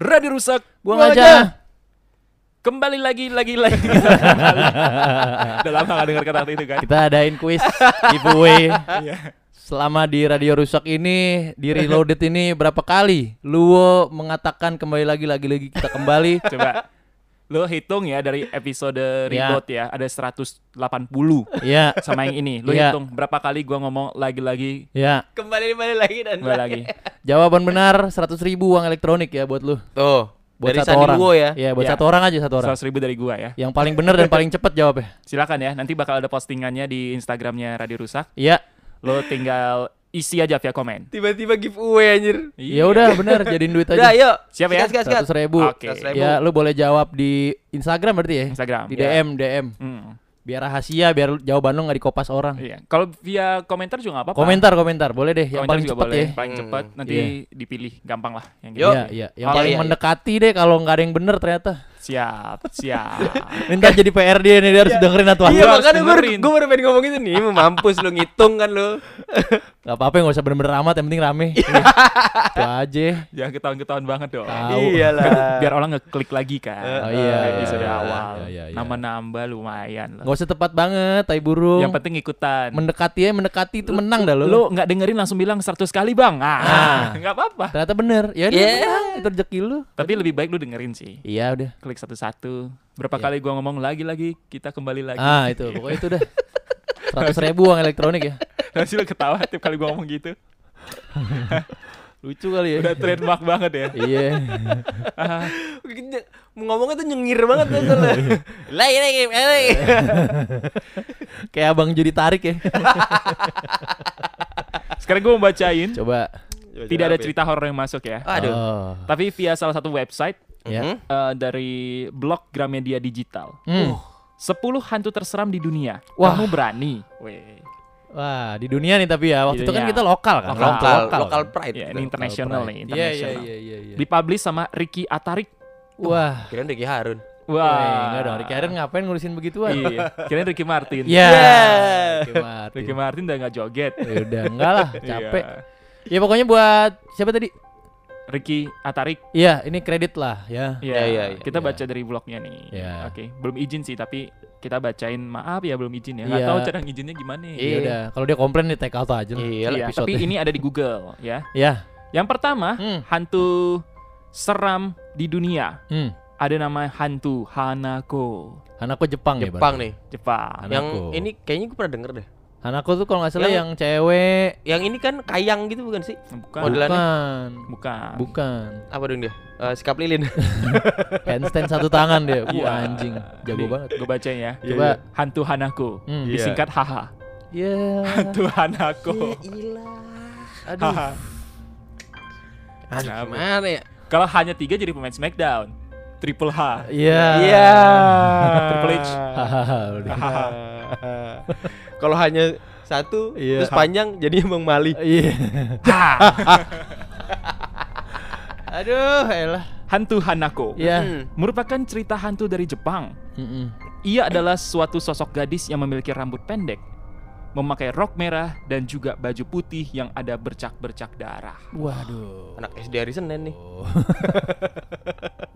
Radio rusak. Buang aja. Kembali lagi lagi lagi. Udah lama gak dengar kata itu kan? Kita adain kuis giveaway. Iya. Selama di Radio Rusak ini, di Reloaded ini berapa kali Luo mengatakan kembali lagi lagi lagi kita kembali. Coba lo hitung ya dari episode Ya. reboot ya ada 180 Ya, sama yang ini. Lo Iya. hitung berapa kali gua ngomong lagi-lagi ya. Kembali kembali lagi dan kembali lagi. Jawaban benar 100 ribu uang elektronik ya buat lu. Tuh. Buat dari satu Sandi orang. Luo ya. Iya, buat Ya. satu orang aja satu orang. 100 ribu dari gua ya. Yang paling benar dan paling cepat jawabnya. Silakan ya, nanti bakal ada postingannya di Instagramnya Radio Rusak. Iya. Lo tinggal isi aja via komen. Tiba-tiba giveaway anjir. Ya udah bener jadiin duit Udah, aja. ayo. Siap ya? Seratus ribu. Oke. 100.000. Ya, lu boleh jawab di Instagram berarti ya? Instagram. Di ya. DM, DM. Hmm, Biar rahasia, biar jawaban lu nggak dikopas orang. iya. Kalau via komentar juga nggak apa-apa. Komentar, komentar, boleh deh. Yang Komentar paling cepat ya. Paling Hmm. cepat nanti Iya. dipilih, gampang lah. Yang gitu. Yo. Iya, iya. Yang Oh, paling iya, iya. mendekati deh kalau nggak ada yang bener ternyata. Siap, siap. Minta jadi PR dia nih, dia harus dengerin atau Iya makanya gue gue baru pengen ngomong itu nih Mampus lu ngitung kan lu Gak apa-apa, nggak usah bener-bener amat, yang penting rame. Itu aja. Jangan ketahuan-ketahuan banget dong. Tahu. Iyalah Biar orang ngeklik lagi kan. Oh, iya, Episode iya, awal. iya, iya, iya. Nama nambah lumayan lah. Nggak usah tepat banget, tai burung. Yang penting ikutan. mendekati ya, mendekati itu menang dah lo. Lu nggak dengerin langsung bilang 100 kali bang. Ah, Ah. nggak apa-apa. Ternyata bener. Ya udah, Yeah. menang. Itu rezeki lu. Tapi lebih baik lu dengerin sih. Iya udah. Klik satu-satu. Berapa Iya. kali gua ngomong lagi-lagi, kita kembali lagi. Ah itu, pokoknya itu dah. Seratus ribu uang elektronik ya. Nanti lu ketawa tiap kali gua ngomong gitu. Lucu kali ya. Udah trademark banget ya. Iya. Ngomongnya tuh nyengir banget tuh soalnya. Lagi lagi lagi Kayak abang jadi tarik ya. Sekarang gua mau bacain. Coba. Tidak ada cerita horor yang masuk ya. Aduh Oh. Tapi via salah satu website Ya. Mhm. eh, dari blog Gramedia Digital. Hmm. 10 hantu terseram di dunia. Wah. Kamu berani? Weh. Wah, di dunia nih tapi ya. Waktu itu kan kita lokal kan. Lokal. Lokal Lokal pride Ya, ini international nih, Iya, iya, international. iya, iya, iya. Dipublish sama Ricky Atarik. Wah. Kirain Ricky Harun Wah. Wah, enggak dong. Ricky Harden ngapain ngurusin begituan? Iya. Kirain Ricky Martin. Iya. Yeah. Ricky Martin. Ricky Martin udah nggak joget. Ya udah, enggak lah, capek. Iya. Ya pokoknya buat siapa tadi? Ricky Atarik. Iya, ini kredit lah ya. Iya, Iya, iya, iya. Kita Iya. baca dari blognya nih. Iya. Oke, belum izin sih tapi kita bacain maaf ya belum izin ya. Nggak Iya. tahu cara ngizinnya gimana. Iya udah, kalau dia komplain nih take out aja lah. Iya Iya, tapi ini ada di Google ya. Ya. Yang pertama, Hmm. hantu seram di dunia. Hmm. Ada nama hantu Hanako, Hanako Jepang, ya, Jepang nih Jepang. Hanako. Yang ini kayaknya gue pernah denger deh Hanako tuh kalau nggak salah yang, Yang- cewek. Yang ini kan kayang gitu bukan sih? Bukan. Modelannya. Bukan. Bukan. Bukan. Apa dong dia? Eh, sikap lilin Handstand satu tangan dia. Iya. Wah, anjing. Jago banget. Gue bacain ya. Coba. Hantu Hanako. Hmm. Iya. Disingkat haha. Ya. Hantu Hanako. Aduh. Haha. Aduh gimana ya? Kalau hanya tiga jadi pemain Smackdown. Triple H. Iya. Iya Triple H. Hahaha. Kalau hanya satu Iya. Terus panjang jadi Bang Mali Iya. Aduh, elah. Hantu Hanako. Iya. Hmm. Merupakan cerita hantu dari Jepang. Mm-mm. Ia adalah suatu sosok gadis yang memiliki rambut pendek, memakai rok merah dan juga baju putih yang ada bercak-bercak darah. Waduh. Anak SD hari Senin nih Oh.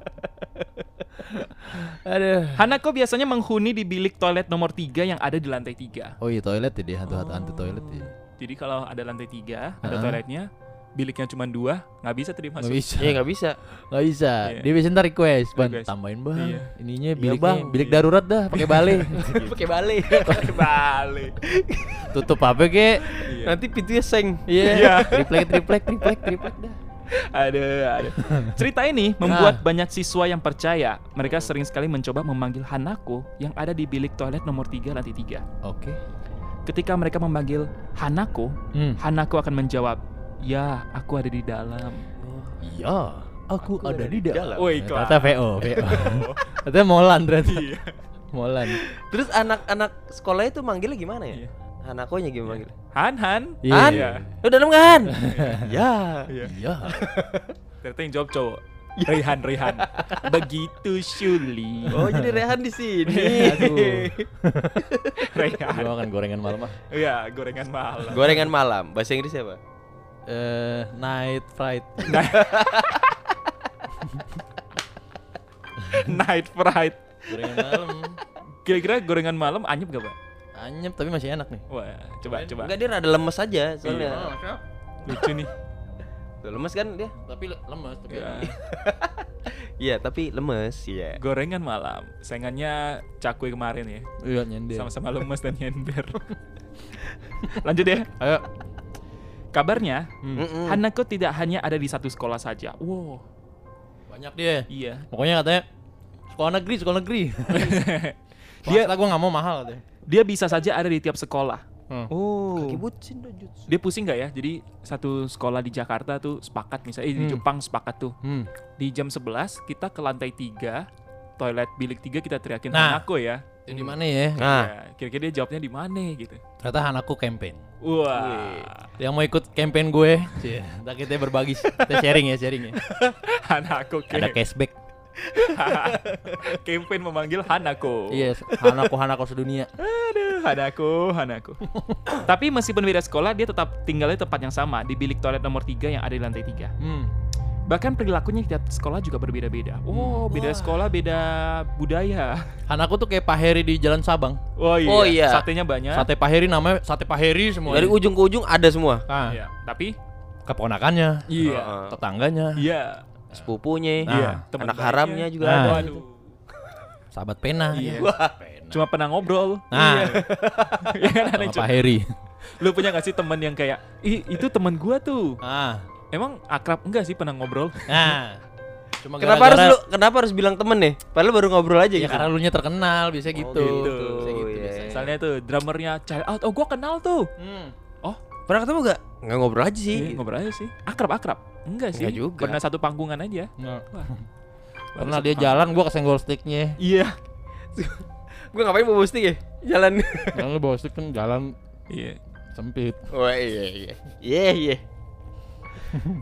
Aduh. Hanako biasanya menghuni di bilik toilet nomor 3 yang ada di lantai 3. Oh iya toilet ya dia hantu hantu toilet ya. Jadi kalau ada lantai 3, ada toiletnya, biliknya cuma dua, nggak bisa Nggak masuk. bisa. Iya nggak bisa Nggak bisa. Iya. Dia biasanya ntar request, Ban. Request. Tambahin bang. Iya. Ininya biliknya, Bang. bilik darurat dah, pakai bale. Pakai balik Balik. Tutup apa ke? Nanti pintunya seng Iya. Iya. Triplek, triplek, triplek, triplek dah. Ada, ada. Cerita ini membuat banyak siswa yang percaya. Mereka sering sekali mencoba memanggil Hanako yang ada di bilik toilet nomor 3 lantai 3. Oke. Ketika mereka memanggil Hanako, Hmm. Hanako akan menjawab, "Ya, aku ada di dalam." Iya, aku, ada, di dalam. Woi, Ternyata VO, VO. Ternyata Molan ternyata. Molan. Terus anak-anak sekolah itu manggilnya gimana ya? Iya. Anakonya gimana manggilnya? Han, Han. Iya. Han, Iya. lu dalam kan? ya. Iya. Ternyata yang jawab cowok. Rehan, Rehan. Begitu Shuli. Oh jadi Rehan di sini. Aduh. Rehan. Gua makan gorengan malam ah. Iya, gorengan malam. Gorengan malam. Bahasa Inggrisnya apa? Eh, night fried. Night fried. Gorengan malam. Kira-kira gorengan malam anyep gak, Pak? Anyep tapi masih enak nih. Wah, coba coba. Enggak dia rada lemes aja soalnya. Lucu nih. Tuh, lemes kan dia? Tapi le- lemes tapi. Ya. Iya, tapi lemes. Iya. Gorengan malam. Saingannya cakwe kemarin ya. Iya nyender. Sama-sama lemes dan nyender. Lanjut ya. Ayo. Kabarnya, Hmm. Mm-mm. Hanako tidak hanya ada di satu sekolah saja. Wow, Banyak dia. iya. Pokoknya katanya sekolah negeri, sekolah negeri. Dia- Dia gua nggak mau mahal katanya. Dia bisa saja ada di tiap sekolah. Hmm. Oh. Kaki bucin dah Jutsu. Dia pusing nggak ya? Jadi satu sekolah di Jakarta tuh sepakat misalnya eh, di Hmm. Jepang sepakat tuh. Hmm. Di jam 11 kita ke lantai 3, toilet bilik 3 kita teriakin Nah. Hanako ya. Di mana ya? Nah, Ya, kira-kira dia jawabnya di mana gitu. Ternyata Hanaku campaign. Wah. Yang mau ikut campaign gue, ntar kita berbagi, kita sharing ya, sharing ya. Hanako Ada Camp. cashback. Campaign memanggil Hanako. Iya, Hanako Hanako sedunia. Aduh, Hanako, Hanako. Tapi meskipun beda sekolah, dia tetap tinggalnya di tempat yang sama di bilik toilet nomor 3 yang ada di lantai 3. Hmm. Bahkan perilakunya di tiap sekolah juga berbeda-beda. Oh, beda Wah. sekolah, beda budaya. Hanako tuh kayak Pak Heri di Jalan Sabang. Oh iya. Oh iya. Satenya banyak. Sate Pak Heri namanya Sate Pak Heri semua. dari ujung ke ujung ada semua. Nah, Iya. Tapi keponakannya, iya. Heeh. tetangganya, Iya. Sepupunya, Nah, Iya. Teman anak haramnya juga Nah. ada. Waduh. sahabat pena. Iya. Wah, Cuma pernah ngobrol. Nah, Iya kan aneh? Pak Heri. Lu punya gak sih teman yang kayak, ih itu teman gua tuh. Nah, Emang akrab enggak sih pernah ngobrol? nah. Cuma Kenapa harus gara-gara- lu kenapa harus bilang temen nih? Padahal baru ngobrol aja Ya gitu. karena lu nya terkenal, biasanya gitu. gitu. Biasanya gitu Iya, biasanya. iya. Misalnya tuh drummernya Child Out, oh gua kenal tuh. Hmm. Oh, Pernah ketemu gak? Nggak ngobrol aja sih. iya, ngobrol aja sih. Akrab akrab. Enggak sih. Enggak juga. Pernah satu panggungan aja. Wah. Pernah dia jalan, gua kesenggol sticknya. Iya. Gue ngapain bawa stick ya? Jalan. Kan lu bawa stick kan jalan Iya. sempit. Wah iya iya. Iya iya.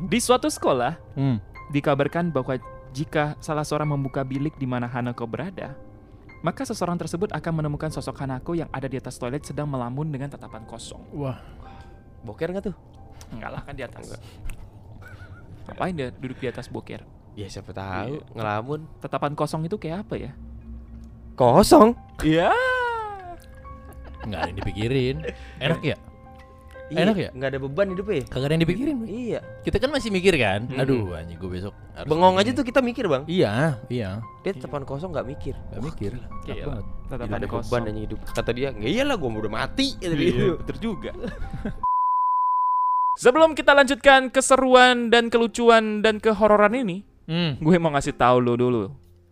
Di suatu sekolah Hmm. dikabarkan bahwa jika salah seorang membuka bilik di mana Hanako berada, maka seseorang tersebut akan menemukan sosok Hanako yang ada di atas toilet sedang melamun dengan tatapan kosong. Wah. Boker nggak tuh? Enggak lah kan di atas. Ngapain dia duduk di atas boker? Ya siapa tahu Iya. ngelamun. Tatapan kosong itu kayak apa ya? Kosong. Iya. Nggak ada yang dipikirin. Enak ya? Iya, Enak ya? Nggak ada beban hidupnya. ya? Kagak ada yang dipikirin. Iya. Kita kan masih mikir kan? Hmm. Aduh, anjing gue besok harus Bengong aja tuh kita mikir bang. Iya, iya. Dia tepan kosong nggak mikir. Gak mikir. Gila. Enak banget. Nggak Tatapan ada kosong. beban aja hidup. Kata dia, nggak iyalah gue udah mati. Kata dia. Iya, betul juga. Sebelum kita lanjutkan keseruan dan kelucuan dan kehororan ini, Hmm. gue mau ngasih tahu lo dulu.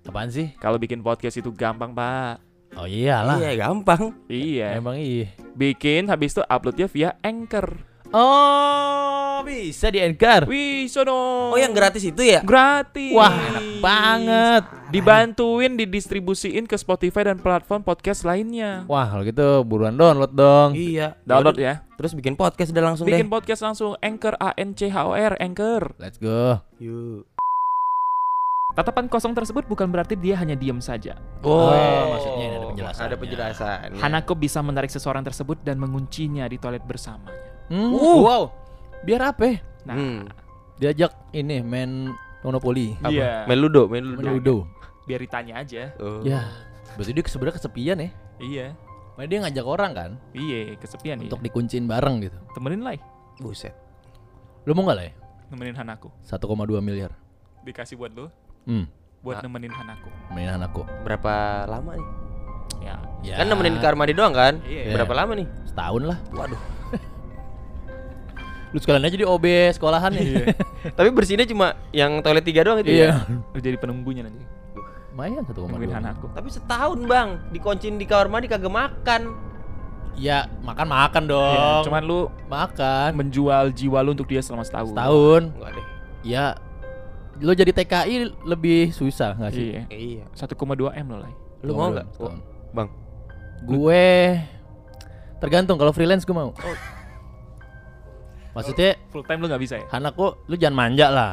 Apaan sih? Kalau bikin podcast itu gampang, Pak. Oh iyalah. Iya gampang. Iya. Emang iya. Bikin habis itu uploadnya via Anchor. Oh, bisa di Anchor. Wih, sono. Oh yang gratis itu ya? Gratis. Wah, enak banget. Dibantuin didistribusiin ke Spotify dan platform podcast lainnya. Wah, kalau gitu buruan download dong. Iya. Download ya. Terus bikin podcast udah langsung Bikin deh. podcast langsung Anchor A N C H O R Anchor. Let's go. Yuk. Tatapan kosong tersebut bukan berarti dia hanya diam saja. Oh, maksudnya ini ada penjelasannya. Ada penjelasan. Hanako bisa menarik seseorang tersebut dan menguncinya di toilet bersamanya. Hmm, Uh. Wow. Biar apa? Nah, Hmm. Diajak ini main monopoli. Apa? Iya. Main ludo, main ludo. Main Ludo. biar ditanya aja. Oh. Ya. Berarti dia sebenarnya kesepian ya. Iya. Makanya dia ngajak orang kan Iya, kesepian untuk iya. dikuncin bareng gitu. Temenin lah. Buset. Lu mau nggak lah ya? Nemenin Hanako. 1,2 miliar. Dikasih buat lo, Hmm. buat Ah. nemenin Hanako. Mainan aku. Berapa lama nih? Ya. Ya. Kan nemenin di kamar mandi doang kan? Iya. Berapa lama nih? Setahun lah. Waduh. Lu sekalian aja di OB sekolahan nih. Tapi bersihnya cuma yang toilet tiga doang itu ya? Iya. Lu jadi penunggunya nanti. Lumayan 1,2. Nungguin Hanako. Tapi setahun bang, dikuncin di kamar mandi kagak makan. Ya makan makan dong. Ya, cuman lu makan menjual jiwa lu untuk dia selama setahun. setahun. Enggak deh. Ya lo jadi TKI lebih susah nggak sih? Iya. Iya. 1,2 m lo lah. Lu mau nggak? Bang. Gue tergantung kalau freelance gue mau. Maksudnya Full time lu nggak bisa ya? anakku lu jangan manja lah.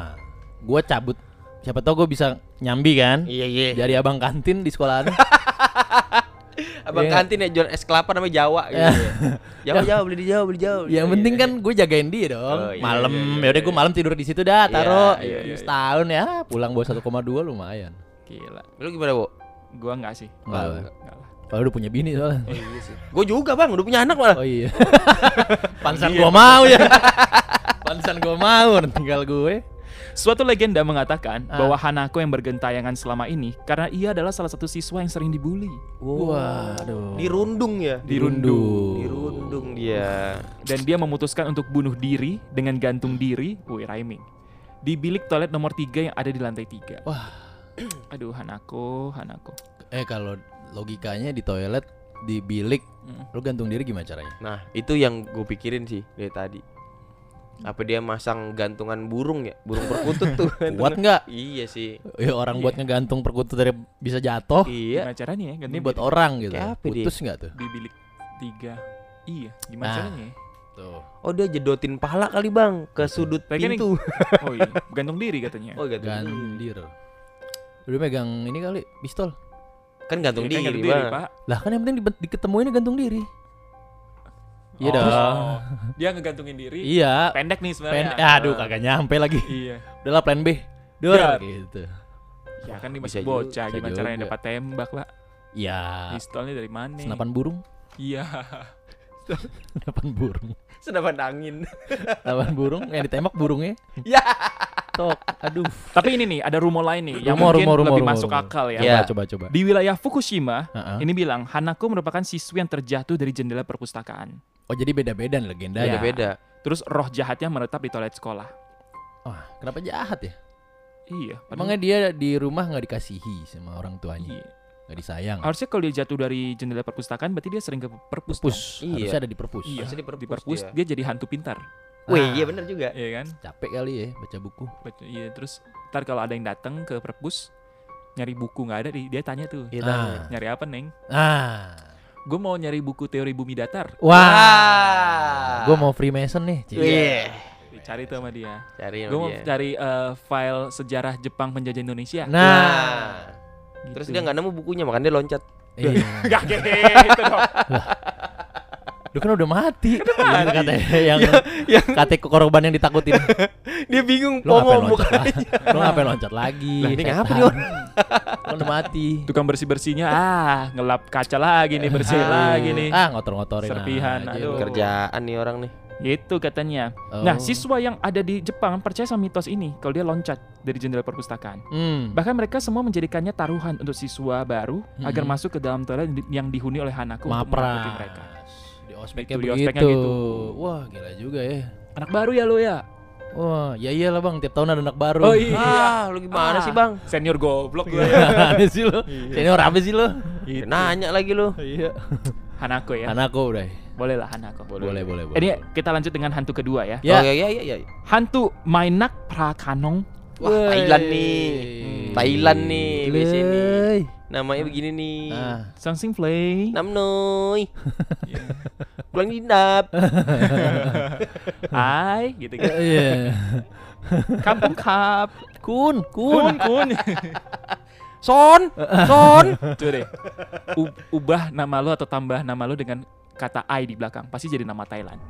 Gue cabut. Siapa tau gue bisa nyambi kan? Iya iya. Dari abang kantin di sekolahan. Abang Iya. kantin ya jual es kelapa namanya Jawa gitu. Ya. ya. Jawa Jawa beli di Jawa beli Jawa. beli Yang penting Iya, kan gue jagain dia dong. Oh, iya, malam, iya, iya, ya udah gue iya. malam tidur di situ dah, taruh iya, iya, iya. setahun ya, pulang bawa 1,2 lumayan. Gila. iya. Lu gimana, Bo? Gua nggak sih. Enggak enggak. Nggak lah. Kalau udah punya bini soalnya. Oh, iya sih. Gue juga, Bang, udah punya anak malah. Oh iya. Pansan Iya, gua mau ya. Pansan gua mau, tinggal gue. Suatu legenda mengatakan Ah. bahwa Hanako yang bergentayangan selama ini karena ia adalah salah satu siswa yang sering dibully. Waduh. Dirundung ya. Dirundung. Dirundung dia. Dan dia memutuskan untuk bunuh diri dengan gantung diri, wih rhyming, di bilik toilet nomor 3 yang ada di lantai 3. Wah. Aduh Hanako, Hanako. Eh kalau logikanya di toilet di bilik Hmm. lu gantung diri gimana caranya? Nah, itu yang gue pikirin sih dari tadi. Apa dia masang gantungan burung ya? Burung perkutut tuh. Kuat nggak? Iya sih. Ya orang buat Iya. ngegantung perkutut dari bisa jatuh. Iya. Gimana caranya ya? Ini gantung buat diri? orang gitu. Kayak? Putus nggak tuh? di bilik 3. Iya, gimana Nah. caranya ya? Tuh. Oh, dia jedotin pala kali, Bang, ke sudut nih. pintu. Oh iya, gantung diri katanya. Oh, gantung diri. Gandir. Udah megang ini kali pistol. Kan gantung Iya, kan diri, gantung diri. Pak. Lah kan yang penting di- diketemuinnya gantung diri. Iya Oh, dong. Dia ngegantungin diri. Iya. Pendek nih sebenarnya. Pen aduh kagak nyampe lagi. Iya. Udahlah plan B. Dur Ya. gitu. Ya kan Bisa masih bocah, gimana caranya juga. dapat tembak, Pak? Ya. Pistolnya dari mana? Senapan burung. Iya. Senapan burung. Senapan angin. Senapan burung yang ditembak burungnya. Ya. Tok. Aduh. Tapi ini nih, ada rumor lain nih yang Rumor, mungkin rumor, rumor, lebih rumor, masuk rumor. akal ya. Ya. Coba coba coba. Di wilayah Fukushima, Heeh. ini bilang Hanako merupakan siswi yang terjatuh dari jendela perpustakaan. Oh jadi beda-beda legenda Ya. ya. Beda-beda. Terus roh jahatnya menetap di toilet sekolah. Wah, kenapa jahat ya? Iya. padahal- Emangnya dia di rumah nggak dikasihi sama orang tuanya, Iya. Nggak disayang. Harusnya kalau dia jatuh dari jendela perpustakaan berarti dia sering ke perpus. Perpus. Iya. Harusnya ada di perpus. Iya. Harusnya di perpus Di perpus dia. dia jadi hantu pintar. Wih, Ah. iya bener juga. Iya kan? Capek kali ya baca buku. Baca- Iya, terus ntar kalau ada yang datang ke perpus nyari buku nggak ada di- dia tanya tuh Iya, Ah. nyari apa neng Ah. gue mau nyari buku teori bumi datar Wah. Gue mau Freemason nih. Cik. Wih. dicari tuh sama dia Cari gue mau dia. cari eh, file sejarah Jepang penjajah Indonesia Nah. Nah. Gitu. Terus dia nggak nemu bukunya, makanya dia loncat. Iya. Gak gitu dong Lu kan udah mati. Iya, katanya yang yang kata korban yang ditakutin. dia bingung Lu pomo loncat bukan. lagi? Lu ngapain loncat lagi? Lah, ini ngapa nih orang? Lu udah mati. tukang bersih bersihnya ah ngelap kaca lagi nih bersih Ah. lagi nih Ah, ngotor-ngotorin Serpihan, aduh. Kerjaan nih orang nih. Gitu katanya Oh. nah siswa yang ada di Jepang percaya sama mitos ini kalau dia loncat dari jendela perpustakaan Hmm. Bahkan mereka semua menjadikannya taruhan untuk siswa baru agar Mm-mm. masuk ke dalam toilet di- yang dihuni oleh Hanako untuk menakuti mereka. Mapras. Di ospeknya Itu, di begitu. ospeknya gitu. Wah, gila juga ya. Anak baru ya lo ya? Wah, ya iyalah Bang, tiap tahun ada anak baru. Oh iya. Ah, lu gimana Ah. sih, Bang? Senior goblok gue. Aneh sih lu. Iya. Senior apa sih lu? Nanya lagi lu. Iya. Hanako ya. Anakku udah. Boleh lah Hanako. Boleh, boleh, boleh. Ini kita lanjut dengan hantu kedua ya. Ya. Oh iya iya iya. iya. Hantu Mainak Prakanong. Wah, Wey. Thailand nih. Thailand nih WC nih. Namanya begini nih. Nah, Sangsing Play. Nam noi. Pulang dinap. Hai gitu kan. iya. Kampung Kap. Kun, Kun kun. kun. Son, son. Coba deh. U- ubah nama lo atau tambah nama lo dengan kata I di belakang. Pasti jadi nama Thailand.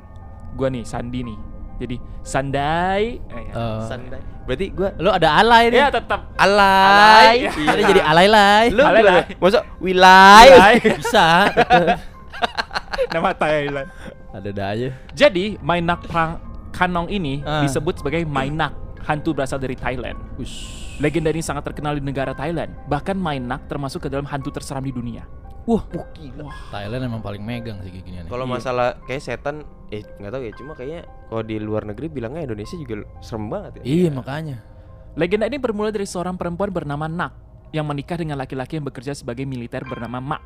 Gua nih Sandi nih. Jadi Sandai. Eh, ya. Eh, Sandai. Berarti gua lu ada alay nih. Ya tetap alay. Alay. Ada jadi alay lay. Lu Alay, alay. Masuk wilayah. Alay. Bisa. nama Thailand. ada dah aja. Jadi Mainak Prang Kanong ini Ah. disebut sebagai Mainak, hantu berasal dari Thailand. Ush. Legenda ini sangat terkenal di negara Thailand. Bahkan Mainak termasuk ke dalam hantu terseram di dunia. Wah, gila. Thailand emang paling megang sih kayak ginian. Kalau Iya. masalah kayak setan eh nggak tahu ya, cuma kayaknya kalau di luar negeri bilangnya Indonesia juga serem banget ya. Iya, makanya. Legenda ini bermula dari seorang perempuan bernama Nak yang menikah dengan laki-laki yang bekerja sebagai militer bernama Mak.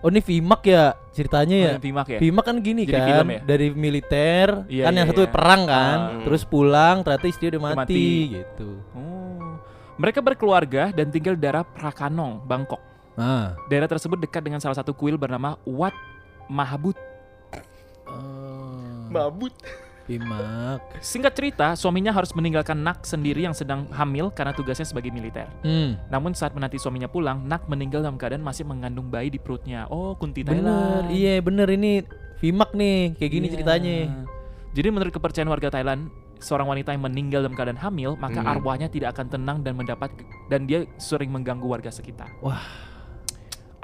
Oh ini Vimak ya ceritanya ya. Oh, Vimak ya? Vimak kan gini Jadi kan film ya? dari militer Iya, kan iya, yang satu iya. perang kan, Ah. terus pulang ternyata istri udah Udah mati, mati. gitu. Oh. Mereka berkeluarga dan tinggal di daerah Prakanong, Bangkok. Nah, Daerah tersebut dekat dengan salah satu kuil bernama Wat Mahabut. eh, Mabut. Vimak. Singkat cerita, suaminya harus meninggalkan Nak sendiri yang sedang hamil karena tugasnya sebagai militer. Hmm. Namun saat menanti suaminya pulang, Nak meninggal dalam keadaan masih mengandung bayi di perutnya. Oh, Kunti Bener, Thailand. iya bener ini Vimak nih, kayak gini Iya. ceritanya. Jadi menurut kepercayaan warga Thailand, seorang wanita yang meninggal dalam keadaan hamil, maka Hmm. arwahnya tidak akan tenang dan mendapat dan dia sering mengganggu warga sekitar. Wah.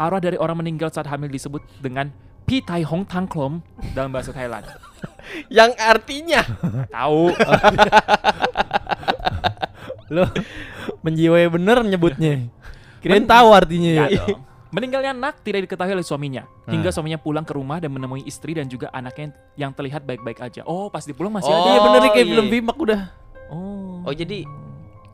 Arwah dari orang meninggal saat hamil disebut dengan Pi Tai Hong Tang Klom dalam bahasa Thailand. Yang artinya Tahu? Lo menjiwai bener nyebutnya. Kirain tahu artinya ya. Nggak. Meninggalnya Nak tidak diketahui oleh suaminya hingga Nah. suaminya pulang ke rumah dan menemui istri dan juga anaknya yang terlihat baik-baik aja. Oh, pas di pulang masih Oh, ada. Iya bener nih kayak iya. film Vimak udah. Oh. Oh jadi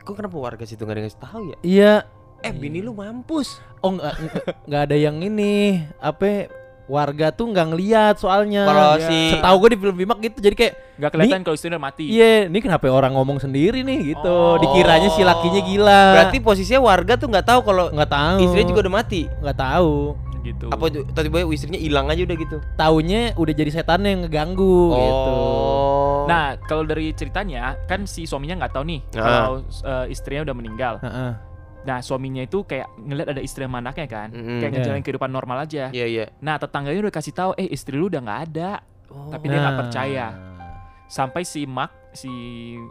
Kok kenapa warga situ gak ada yang tahu ya? Iya. Eh bini lu mampus Oh nggak nggak- nggak ada yang ini apa warga tuh nggak ngeliat soalnya. Kalau Iya. si Setahu gue di film Vimak gitu jadi kayak Nggak kelihatan kalau istrinya mati. iya ini kenapa orang ngomong sendiri nih gitu. Oh. Dikiranya si lakinya gila. Berarti posisinya warga tuh nggak tahu kalau nggak tahu. istrinya juga udah mati nggak tahu. Gitu. Apa tuh tiba-tiba istrinya hilang aja udah gitu Taunya udah jadi setan yang ngeganggu gitu. Oh Nah, kalau dari ceritanya kan si suaminya nggak tahu nih Ah. kalau eh, istrinya udah meninggal. Heeh. Nah, suaminya itu kayak ngeliat ada istri sama anaknya kan, Mm-mm. kayak Iya. ngejalanin kehidupan normal aja. Iya iya Nah, tetangganya udah kasih tahu, eh istri lu udah nggak ada. Oh. Tapi dia nggak Nah. percaya. Sampai si Mark, si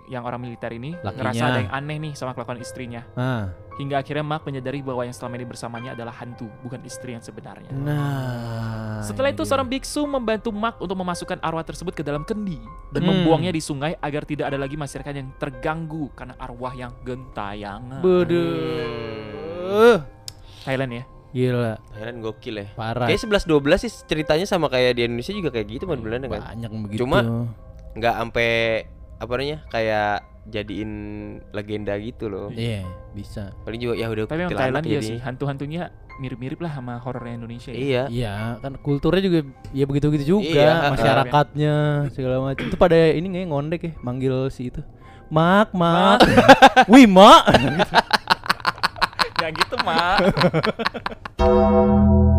yang orang militer ini Lakinya. ngerasa ada yang aneh nih sama kelakuan istrinya. Nah. Hingga akhirnya Mark menyadari bahwa yang selama ini bersamanya adalah hantu, bukan istri yang sebenarnya. Nah. Setelah itu dia. seorang biksu membantu Mark untuk memasukkan arwah tersebut ke dalam kendi dan Hmm. membuangnya di sungai agar tidak ada lagi masyarakat yang terganggu karena arwah yang gentayangan. Beuduh. Thailand ya. Gila, Thailand gokil ya parah. Kayak 11-12 sih ceritanya sama kayak di Indonesia juga kayak gitu kan Belanda kan Banyak begitu. Cuma nggak sampai apa namanya kayak jadiin legenda gitu loh iya, bisa. paling juga ya udah Tapi kuntilanak Thailand ya sih, hantu-hantunya mirip-mirip lah sama horor Indonesia ya. iya Iya, kan kulturnya juga ya begitu-gitu juga, Iya, masyarakatnya segala macam. Itu pada ini nggak ngondek ya, manggil si itu. Mak, mak. Wih, mak. Ya gitu, Mak.